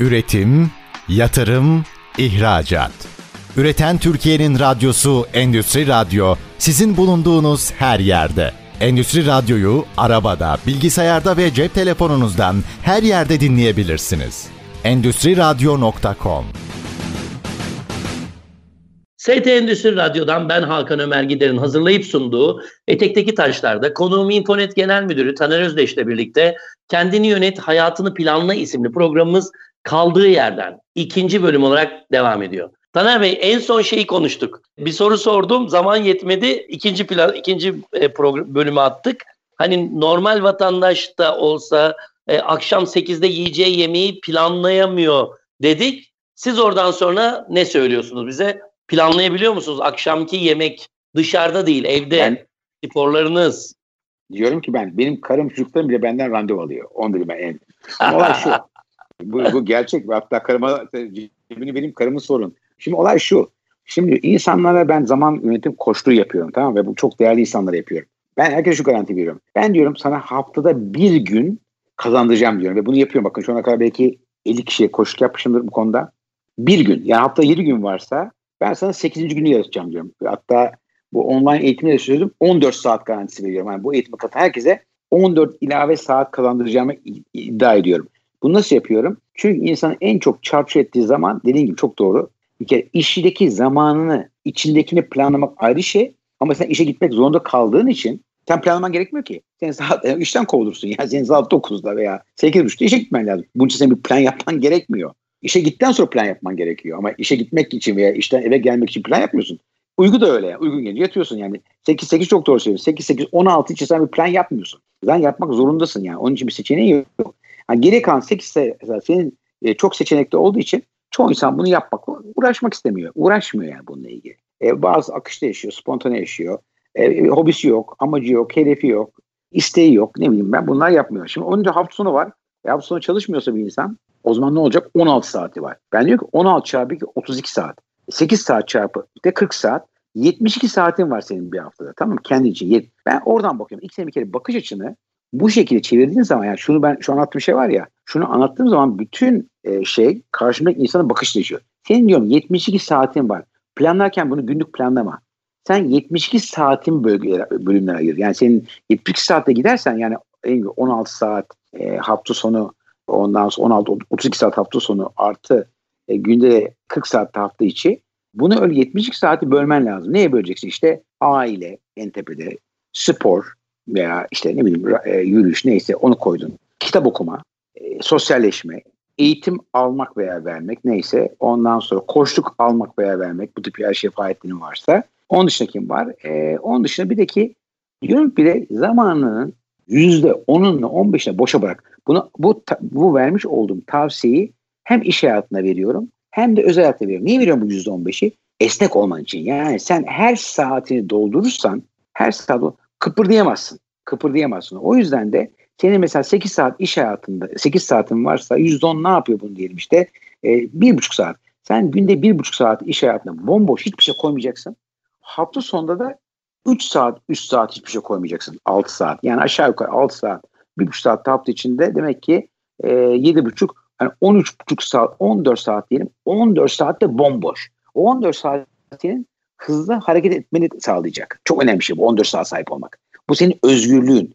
Üretim, yatırım, ihracat. Üreten Türkiye'nin radyosu Endüstri Radyo sizin bulunduğunuz her yerde. Endüstri Radyo'yu arabada, bilgisayarda ve cep telefonunuzdan her yerde dinleyebilirsiniz. Endüstri Radyo.com ST Endüstri Radyo'dan ben Hakan Ömer Gider'in hazırlayıp sunduğu Etekteki Taşlar'da konuğum Infonet Genel Müdürü Taner Özdeş ile birlikte Kendini Yönet, Hayatını Planla isimli programımız kaldığı yerden ikinci bölüm olarak devam ediyor. Taner Bey en son şeyi konuştuk. Bir soru sordum, zaman yetmedi. İkinci plan, ikinci e, program, bölümü attık. Hani normal vatandaş da olsa e, akşam 8'de yiyeceği yemeği planlayamıyor dedik. Siz oradan sonra ne söylüyorsunuz bize? Planlayabiliyor musunuz akşamki yemek dışarıda değil, evde ben, sporlarınız? Diyorum ki ben benim karım çocuklarım bile benden randevu alıyor. Onu dedim ben en. Olay şu. bu, bu gerçek. Hatta karıma cebini benim karımın sorun. Şimdi olay şu. Şimdi insanlara ben zaman yönetim koştuğu yapıyorum tamam Ve bu çok değerli insanlara yapıyorum. Ben herkese şu garanti veriyorum. Ben diyorum sana haftada bir gün kazandıracağım diyorum. Ve bunu yapıyorum. Bakın şu ana kadar belki 50 kişiye koşuk yapmışımdır bu konuda. Bir gün. Yani hafta 7 gün varsa ben sana 8. günü yaratacağım diyorum. Hatta bu online eğitimde de söyledim 14 saat garantisi veriyorum. Yani bu eğitimi katan herkese 14 ilave saat kazandıracağımı iddia ediyorum. Bunu nasıl yapıyorum? Çünkü insanın en çok çarpıcı ettiği zaman dediğim gibi çok doğru. Bir kere işindeki zamanını, içindekini planlamak ayrı şey. Ama sen işe gitmek zorunda kaldığın için sen planlaman gerekmiyor ki. Sen saat yani işten kovulursun. Yani senin saat 9'da veya 8.30'da işe gitmen lazım. Bunun için senin bir plan yapman gerekmiyor. İşe gittikten sonra plan yapman gerekiyor. Ama işe gitmek için veya işten eve gelmek için plan yapmıyorsun. Uygu da öyle. Yani. Uygun gelince yatıyorsun yani. 8-8 çok doğru söylüyorsun. 8-8-16 için sen bir plan yapmıyorsun. Sen yapmak zorundasın yani. Onun için bir seçeneği yok. Yani geri kalan 8 senin e, çok seçenekli olduğu için çoğu insan bunu yapmak, uğraşmak istemiyor. Uğraşmıyor yani bununla ilgili. E, bazı akışta yaşıyor, spontane yaşıyor. E, hobisi yok, amacı yok, hedefi yok, isteği yok. Ne bileyim ben bunlar yapmıyor. Şimdi onun hafta sonu var. E, hafta sonu çalışmıyorsa bir insan o zaman ne olacak? 16 saati var. Ben diyor ki 16 çarpı 2 32 saat. 8 saat çarpı de 40 saat. 72 saatin var senin bir haftada. Tamam mı? Kendi için. Ben oradan bakıyorum. İlk senin bir kere bakış açını bu şekilde çevirdiğin zaman yani şunu ben şu anlattığım şey var ya şunu anlattığım zaman bütün e, şey karşımdaki insanın bakış değişiyor. Senin diyorum 72 saatin var. Planlarken bunu günlük planlama. Sen 72 saatin bölgelere, bölümlere ayır. Yani senin 72 saatte gidersen yani 16 saat e, hafta sonu ondan sonra 16 32 saat hafta sonu artı e, günde 40 saat hafta içi bunu öyle 72 saati bölmen lazım. Neye böleceksin? İşte aile en tepede, spor, veya işte ne bileyim e, yürüyüş neyse onu koydun. Kitap okuma, e, sosyalleşme, eğitim almak veya vermek neyse ondan sonra koşluk almak veya vermek bu tip her şey faaliyetinin varsa onun dışında kim var? E, onun dışında bir de ki diyorum bir de zamanının yüzde onunla on beşine boşa bırak. Bunu bu bu vermiş olduğum tavsiyeyi hem iş hayatına veriyorum hem de özel hayatta veriyorum. Niye veriyorum bu yüzde on beşi? Esnek olman için. Yani sen her saatini doldurursan her saat kıpırdayamazsın. Kıpırdayamazsın. O yüzden de senin mesela 8 saat iş hayatında 8 saatin varsa %10 ne yapıyor bunu diyelim işte e, bir buçuk saat. Sen günde bir buçuk saat iş hayatında bomboş hiçbir şey koymayacaksın. Hafta sonunda da 3 saat 3 saat hiçbir şey koymayacaksın. 6 saat yani aşağı yukarı 6 saat bir buçuk saat hafta içinde demek ki e, 7 buçuk yani 13 buçuk saat 14 saat diyelim 14 saatte bomboş. O 14 saatinin hızlı hareket etmeni sağlayacak. Çok önemli bir şey bu 14 saat sahip olmak. Bu senin özgürlüğün.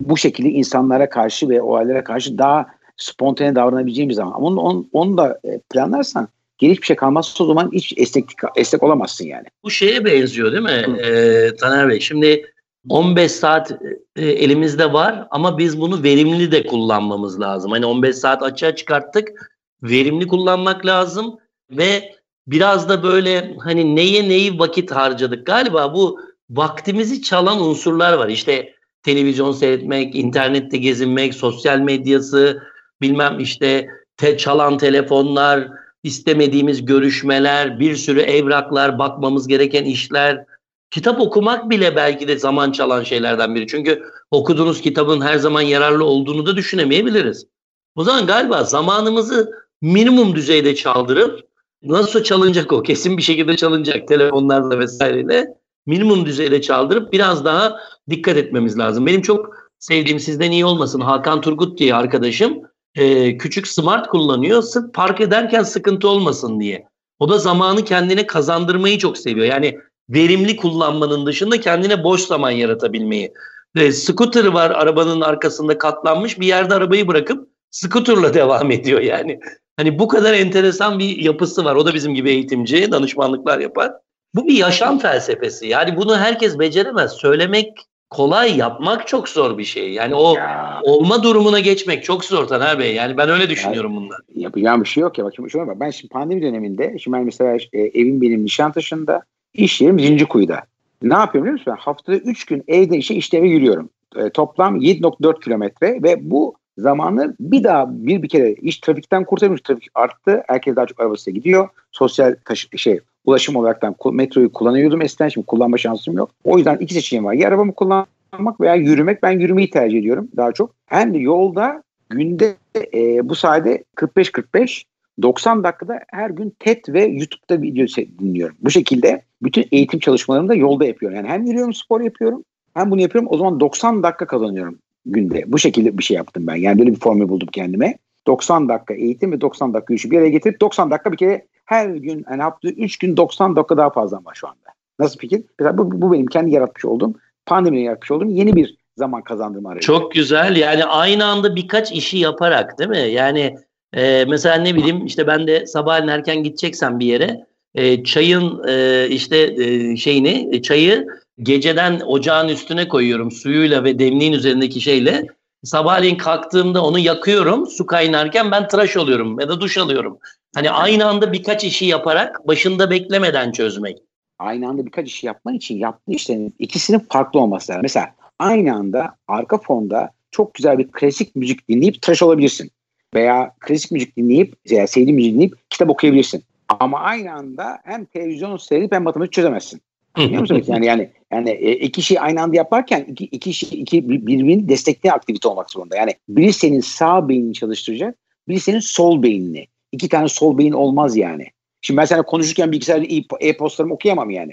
Bu şekilde insanlara karşı ve olaylara karşı daha spontane davranabileceğin bir zaman. Ama onu, onu, onu da e, planlarsan geri hiçbir şey kalmazsa o zaman hiç esnek, esnek olamazsın yani. Bu şeye benziyor değil mi ee, Taner Bey? Şimdi 15 saat e, elimizde var ama biz bunu verimli de kullanmamız lazım. Hani 15 saat açığa çıkarttık. Verimli kullanmak lazım ve biraz da böyle hani neye neyi vakit harcadık. Galiba bu vaktimizi çalan unsurlar var. İşte televizyon seyretmek, internette gezinmek, sosyal medyası, bilmem işte te çalan telefonlar, istemediğimiz görüşmeler, bir sürü evraklar, bakmamız gereken işler. Kitap okumak bile belki de zaman çalan şeylerden biri. Çünkü okuduğunuz kitabın her zaman yararlı olduğunu da düşünemeyebiliriz. O zaman galiba zamanımızı minimum düzeyde çaldırıp Nasıl çalınacak o? Kesin bir şekilde çalınacak telefonlarla vesaireyle. Minimum düzeyde çaldırıp biraz daha dikkat etmemiz lazım. Benim çok sevdiğim sizden iyi olmasın Hakan Turgut diye arkadaşım e, küçük smart kullanıyor sırf park ederken sıkıntı olmasın diye. O da zamanı kendine kazandırmayı çok seviyor. Yani verimli kullanmanın dışında kendine boş zaman yaratabilmeyi. E, scooter var arabanın arkasında katlanmış bir yerde arabayı bırakıp scooterla devam ediyor yani. Hani bu kadar enteresan bir yapısı var. O da bizim gibi eğitimci, danışmanlıklar yapar. Bu bir yaşam felsefesi. Yani bunu herkes beceremez. Söylemek kolay, yapmak çok zor bir şey. Yani o ya. olma durumuna geçmek çok zor Taner Bey. Yani ben öyle düşünüyorum yani, bundan. Yapacağım bir şey yok ya. Bakın şuna bak. Ben şimdi pandemi döneminde, şimdi ben mesela e, evim benim Nişantaşı'nda, iş yerim Zincirkuyu'da. Ne yapıyorum biliyor musun? Haftada 3 gün evde işe işte eve yürüyorum. E, toplam 7.4 kilometre ve bu zamanı bir daha bir bir kere iş trafikten kurtarmış. Trafik arttı. Herkes daha çok arabasıyla gidiyor. Sosyal taşı, şey ulaşım olaraktan metroyu kullanıyordum eskiden şimdi kullanma şansım yok. O yüzden iki seçeneğim var. Ya arabamı kullanmak veya yürümek. Ben yürümeyi tercih ediyorum daha çok. Hem de yolda günde e, bu sayede 45-45 90 dakikada her gün TED ve YouTube'da video dinliyorum. Bu şekilde bütün eğitim çalışmalarımı da yolda yapıyorum. Yani hem yürüyorum, spor yapıyorum hem bunu yapıyorum. O zaman 90 dakika kazanıyorum günde. Bu şekilde bir şey yaptım ben. Yani böyle bir formül buldum kendime. 90 dakika eğitim ve 90 dakika yürüyüşü bir araya getirip 90 dakika bir kere her gün yani haftada 3 gün 90 dakika daha fazla var şu anda. Nasıl fikir? Mesela bu, bu benim kendi yaratmış olduğum pandemiye yaratmış olduğum yeni bir zaman kazandırma aracı. Çok güzel. Yani aynı anda birkaç işi yaparak değil mi? Yani e, mesela ne bileyim işte ben de sabahleyin erken gideceksem bir yere e, çayın e, işte e, şeyini e, çayı geceden ocağın üstüne koyuyorum suyuyla ve demliğin üzerindeki şeyle. Sabahleyin kalktığımda onu yakıyorum. Su kaynarken ben tıraş oluyorum ya da duş alıyorum. Hani aynı anda birkaç işi yaparak başında beklemeden çözmek. Aynı anda birkaç işi yapman için yaptığı işlerin ikisinin farklı olması lazım. Mesela aynı anda arka fonda çok güzel bir klasik müzik dinleyip tıraş olabilirsin. Veya klasik müzik dinleyip, veya sevdiğin müzik dinleyip kitap okuyabilirsin. Ama aynı anda hem televizyon seyredip hem matematik çözemezsin. Biliyor musunuz? yani yani yani e, iki şey aynı anda yaparken iki iki şey iki birbirini destekleyen aktivite olmak zorunda. Yani biri senin sağ beynini çalıştıracak, biri senin sol beynini. İki tane sol beyin olmaz yani. Şimdi ben sana konuşurken bilgisayarda e-postalarımı okuyamam yani.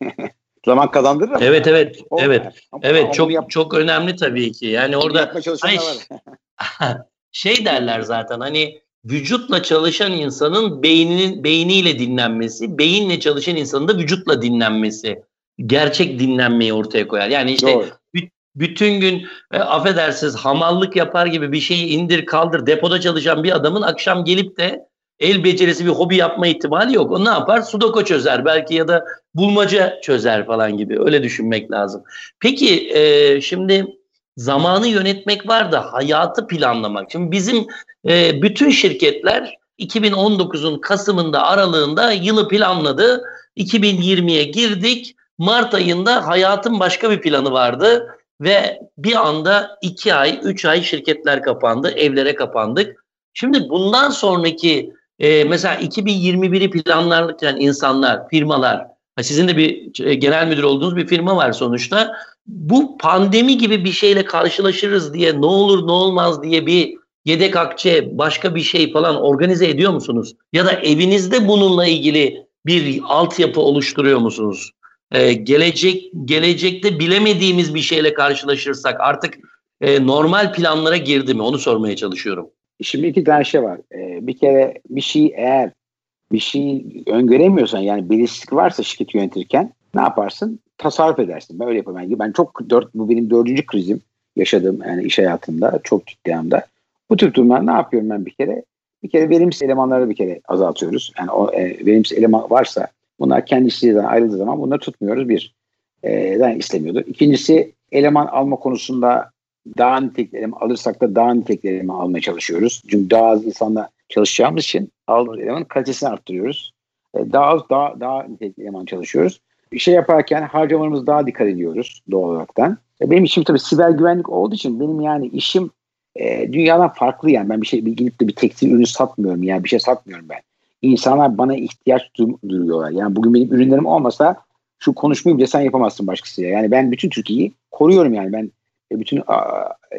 Zaman kazandırır ama. Evet evet. O, evet. Ama, evet çok yap- çok önemli tabii ki. Yani orada ay, şey derler zaten hani vücutla çalışan insanın beyninin beyniyle dinlenmesi, beyinle çalışan insanın da vücutla dinlenmesi gerçek dinlenmeyi ortaya koyar. Yani işte Doğru. bütün gün e, affedersiniz hamallık yapar gibi bir şeyi indir kaldır depoda çalışan bir adamın akşam gelip de el becerisi bir hobi yapma ihtimali yok. O ne yapar? Sudoku çözer belki ya da bulmaca çözer falan gibi. Öyle düşünmek lazım. Peki e, şimdi zamanı yönetmek var da hayatı planlamak. Şimdi bizim e, bütün şirketler 2019'un Kasım'ında aralığında yılı planladı. 2020'ye girdik. Mart ayında hayatın başka bir planı vardı ve bir anda 2 ay, 3 ay şirketler kapandı, evlere kapandık. Şimdi bundan sonraki e, mesela 2021'i planlarken insanlar, firmalar, sizin de bir e, genel müdür olduğunuz bir firma var sonuçta. Bu pandemi gibi bir şeyle karşılaşırız diye ne olur ne olmaz diye bir yedek akçe başka bir şey falan organize ediyor musunuz? Ya da evinizde bununla ilgili bir altyapı oluşturuyor musunuz? Ee, gelecek gelecekte bilemediğimiz bir şeyle karşılaşırsak artık e, normal planlara girdi mi? Onu sormaya çalışıyorum. Şimdi iki tane şey var. Ee, bir kere bir şey eğer bir şey öngöremiyorsan yani belirsizlik varsa şirket yönetirken ne yaparsın? Tasarruf edersin. Ben öyle yapamam. Ben çok dört, bu benim dördüncü krizim yaşadığım yani iş hayatında çok ciddi anda. Bu tür durumlar ne yapıyorum ben bir kere? Bir kere verimsiz elemanları bir kere azaltıyoruz. Yani o e, verimsiz eleman varsa bunlar kendi işlerinden ayrıldığı zaman bunları tutmuyoruz. Bir, e, istemiyordu. İkincisi eleman alma konusunda daha nitelikli eleman alırsak da daha nitelikli eleman almaya çalışıyoruz. Çünkü daha az insanla çalışacağımız için aldığımız elemanın kalitesini arttırıyoruz. E, daha az, daha, daha nitelikli eleman çalışıyoruz. Bir şey yaparken harcamalarımız daha dikkat ediyoruz doğal olaraktan. E, benim için tabii siber güvenlik olduğu için benim yani işim e, dünyadan farklı yani. Ben bir şey bir gidip de bir tekstil ürünü satmıyorum yani bir şey satmıyorum ben. İnsanlar bana ihtiyaç duyuyorlar. Yani bugün benim ürünlerim olmasa şu konuşmayı bile sen yapamazsın başkasıyla. Yani ben bütün Türkiye'yi koruyorum yani. Ben e, bütün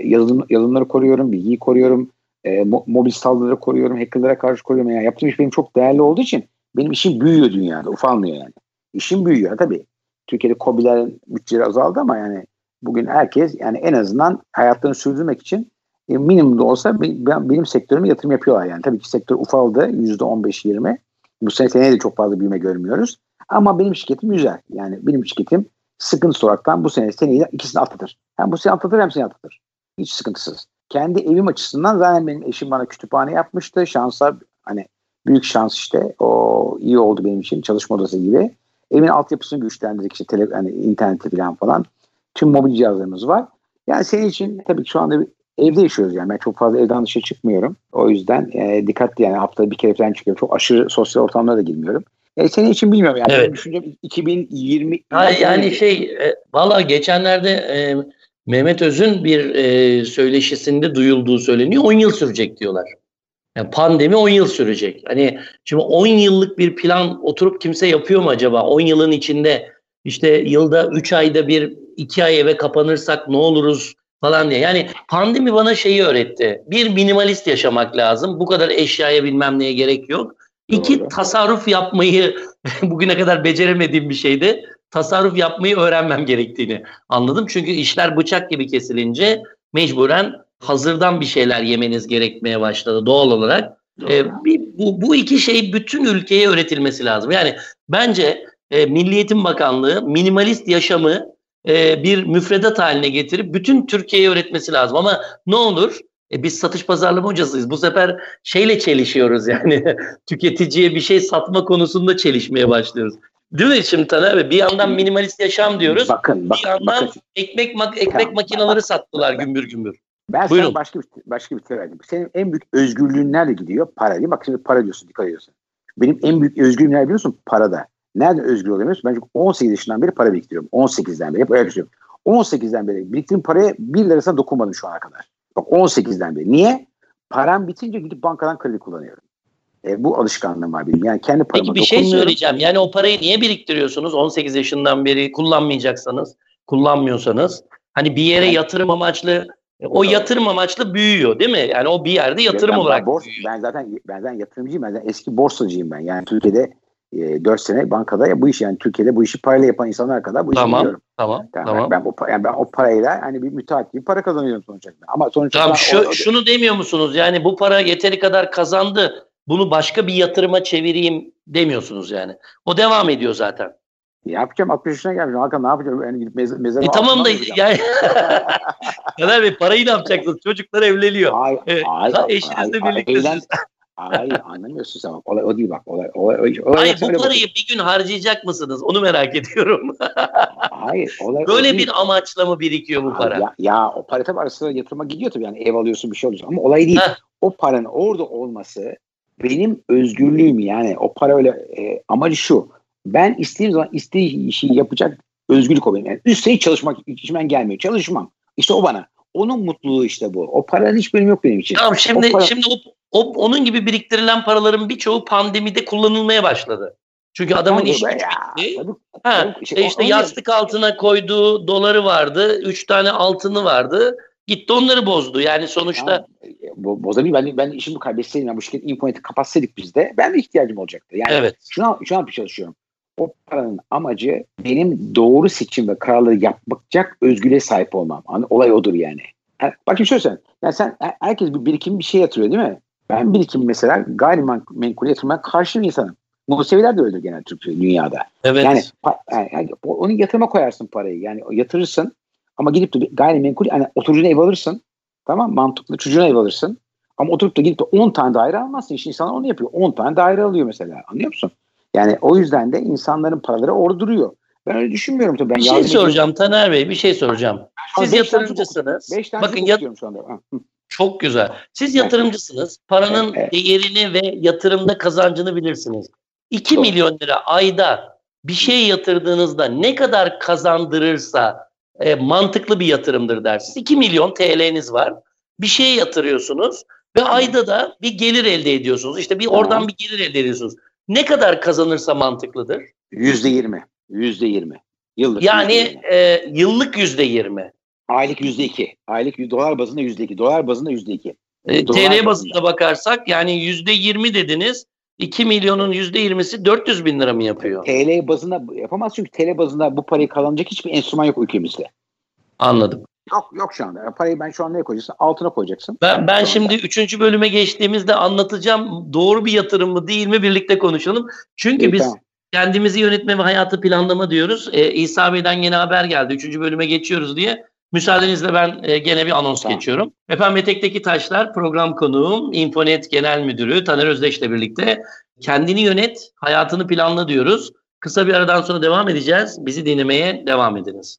yazılım, yazılımları koruyorum, bilgiyi koruyorum, e, mobil saldırıları koruyorum, hackerlara karşı koruyorum. Yani yaptığım iş benim çok değerli olduğu için benim işim büyüyor dünyada, ufalmıyor yani. İşim büyüyor tabii. Türkiye'de COBİ'lerin bütçeleri azaldı ama yani bugün herkes yani en azından hayatlarını sürdürmek için e, minimum da olsa benim sektörüme yatırım yapıyorlar yani. Tabii ki sektör ufaldı %15-20. Bu sene seneye de çok fazla büyüme görmüyoruz. Ama benim şirketim güzel. Yani benim şirketim sıkıntı olaraktan bu sene seneyi ikisini atlatır. Hem bu sene atlatır hem sene atlatır. Hiç sıkıntısız. Kendi evim açısından zaten benim eşim bana kütüphane yapmıştı. Şansa hani büyük şans işte. O iyi oldu benim için. Çalışma odası gibi. Evin altyapısını güçlendirdik işte tele, hani interneti falan falan. Tüm mobil cihazlarımız var. Yani senin için tabii ki şu anda evde yaşıyoruz yani. Ben çok fazla evden dışarı çıkmıyorum. O yüzden e, dikkatli yani haftada bir kere falan çıkıyorum. Çok aşırı sosyal ortamlara da girmiyorum. E, senin için bilmiyorum yani. Evet. Düşüncem 2020. Ha, yani şey e, valla geçenlerde e, Mehmet Öz'ün bir e, söyleşisinde duyulduğu söyleniyor. 10 yıl sürecek diyorlar. Yani pandemi 10 yıl sürecek. Hani şimdi 10 yıllık bir plan oturup kimse yapıyor mu acaba? 10 yılın içinde işte yılda 3 ayda bir 2 ay eve kapanırsak ne oluruz falan diye. Yani pandemi bana şeyi öğretti. Bir minimalist yaşamak lazım. Bu kadar eşyaya bilmem neye gerek yok. İki Doğru. tasarruf yapmayı bugüne kadar beceremediğim bir şeydi. Tasarruf yapmayı öğrenmem gerektiğini anladım. Çünkü işler bıçak gibi kesilince mecburen hazırdan bir şeyler yemeniz gerekmeye başladı doğal olarak. Ee, bu, bu iki şey bütün ülkeye öğretilmesi lazım. Yani bence e, Milli Eğitim Bakanlığı minimalist yaşamı e, bir müfredat haline getirip bütün Türkiye'ye öğretmesi lazım. Ama ne olur e, biz satış pazarlama hocasıyız. Bu sefer şeyle çelişiyoruz yani. Tüketiciye bir şey satma konusunda çelişmeye başlıyoruz. Değil mi şimdi Taner? Bir yandan minimalist yaşam diyoruz. Bakın, bakın, bir yandan bakın. ekmek mak ekmek tamam, makineleri sattılar gümbür gümbür. Ben Buyurun. sana başka bir başka bir vereyim. Senin en büyük özgürlüğün nerede gidiyor? Para değil. Bak şimdi para diyorsun, dikkat ediyorsun. Benim en büyük özgürlüğüm nerede biliyorsun? Parada. Nereden özgür olamıyorsun? Ben çünkü 18 yaşından beri para biriktiriyorum. 18'den beri hep öyle düşünüyorum. 18'den beri biriktirdiğim paraya bir lirasına dokunmadım şu ana kadar. Bak 18'den beri. Niye? Param bitince gidip bankadan kredi kullanıyorum. E, bu alışkanlığım var benim. Yani kendi paramı Peki bir şey söyleyeceğim. Yani o parayı niye biriktiriyorsunuz 18 yaşından beri kullanmayacaksanız, kullanmıyorsanız? Hani bir yere yatırım amaçlı e, o yatırım amaçlı büyüyor değil mi? Yani o bir yerde yatırım ben, olarak bors, büyüyor. Ben zaten ben zaten yatırımcıyım. Ben zaten eski borsacıyım ben. Yani Türkiye'de e, 4 sene bankada ya bu iş yani Türkiye'de bu işi parayla yapan insanlar kadar bu işi tamam, biliyorum. Tamam, yani tamam. Ben, ben, o, yani ben o parayla hani bir müteahhit gibi para kazanıyorum sonuçta. Ama sonuçta tamam, şu, o, şunu demiyor musunuz? Yani bu para yeteri kadar kazandı. Bunu başka bir yatırıma çevireyim demiyorsunuz yani. O devam ediyor zaten. Yapacağım 60 yaşına gelmiş. Hakan ne yapacağım? Yani gidip mez mezara e tamam da yani Kader Bey parayı ne yapacaksınız? Çocuklar evleniyor. Hayır, evet. hayır, eşinizle birlikte. Hayır anlamıyorsun sen. Olay o değil bak. Olay, olay, olay, olay Hayır bu parayı bir gün harcayacak mısınız? Onu merak ediyorum. Hayır. Olay Böyle bir amaçla mı birikiyor bu para? Ya, ya o para tabii arasında yatırıma gidiyor tabii. Yani ev alıyorsun bir şey alıyorsun. Ama olay değil. O paranın orada olması benim özgürlüğüm yani. O para öyle e, amacı şu. Ben istediğim zaman istediği işi yapacak özgürlük o benim. Yani üstelik çalışmak içimden gelmiyor. Çalışmam. İşte o bana. Onun mutluluğu işte bu. O paranın hiç bölüm yok benim için. Tamam şimdi o para... şimdi o, o onun gibi biriktirilen paraların birçoğu pandemide kullanılmaya başladı. Çünkü adamın işi bitti. Ha, şey, işte yastık altına koyduğu doları vardı. Üç tane altını vardı. Gitti onları bozdu. Yani sonuçta ya, bo bozabilir. Ben, ben işimi kaybetseydim, yani bu şirket interneti kapatsaydık biz de ben de ihtiyacım olacaktı. Yani evet. şuna, şuna bir çalışıyorum. O paranın amacı benim doğru seçim ve kararları yapacak özgürlüğe sahip olmam. Yani olay odur yani. yani bakın şöyle sen. Yani sen herkes bir birikim bir şey yatırıyor değil mi? Ben birikim mesela gayrimenkul yatırmaya karşı bir insanım. Museviler de öyledir genel Türkiye dünyada. Evet. Yani, yani, onu yatırıma koyarsın parayı. Yani yatırırsın ama gidip de gayrimenkul yani oturucuna ev alırsın. Tamam mantıklı çocuğuna ev alırsın. Ama oturup da gidip de 10 tane daire almazsın. İşte insanlar onu yapıyor. 10 tane daire alıyor mesela. Anlıyor musun? Yani o yüzden de insanların paraları orada duruyor. Ben öyle düşünmüyorum tabii. Ben bir şey soracağım Taner Bey bir şey soracağım. Siz yatırımcısınız. Bakın yat şu anda. Çok güzel. Siz yatırımcısınız. Paranın evet. değerini ve yatırımda kazancını bilirsiniz. 2 Doğru. milyon lira ayda bir şey yatırdığınızda ne kadar kazandırırsa e, mantıklı bir yatırımdır dersiniz. 2 milyon TL'niz var. Bir şeye yatırıyorsunuz ve ayda da bir gelir elde ediyorsunuz. İşte bir oradan bir gelir elde ediyorsunuz. Ne kadar kazanırsa mantıklıdır? Yüzde yirmi. Yüzde yirmi. Yıllık yani %20. E, yıllık yüzde yirmi. Aylık yüzde iki. Aylık dolar bazında yüzde iki. Dolar bazında yüzde iki. E, TL bazında bakarsak yani yüzde yirmi dediniz. 2 milyonun yüzde yirmisi 400 bin lira mı yapıyor? TL bazında yapamaz çünkü TL bazında bu parayı kazanacak hiçbir enstrüman yok ülkemizde. Anladım. Yok yok şu anda. Parayı ben şu an neye koyacaksın? Altına koyacaksın. Ben, ben şimdi üçüncü bölüme geçtiğimizde anlatacağım. Doğru bir yatırım mı değil mi birlikte konuşalım. Çünkü İyi, biz tamam. kendimizi yönetme ve hayatı planlama diyoruz. Ee, İsa Bey'den yeni haber geldi. Üçüncü bölüme geçiyoruz diye. Müsaadenizle ben e, gene bir anons Tamam. geçiyorum. Efendim Etek'teki Taşlar program konuğum Infonet Genel Müdürü Taner Özdeş'le birlikte kendini yönet, hayatını planla diyoruz. Kısa bir aradan sonra devam edeceğiz. Bizi dinlemeye devam ediniz.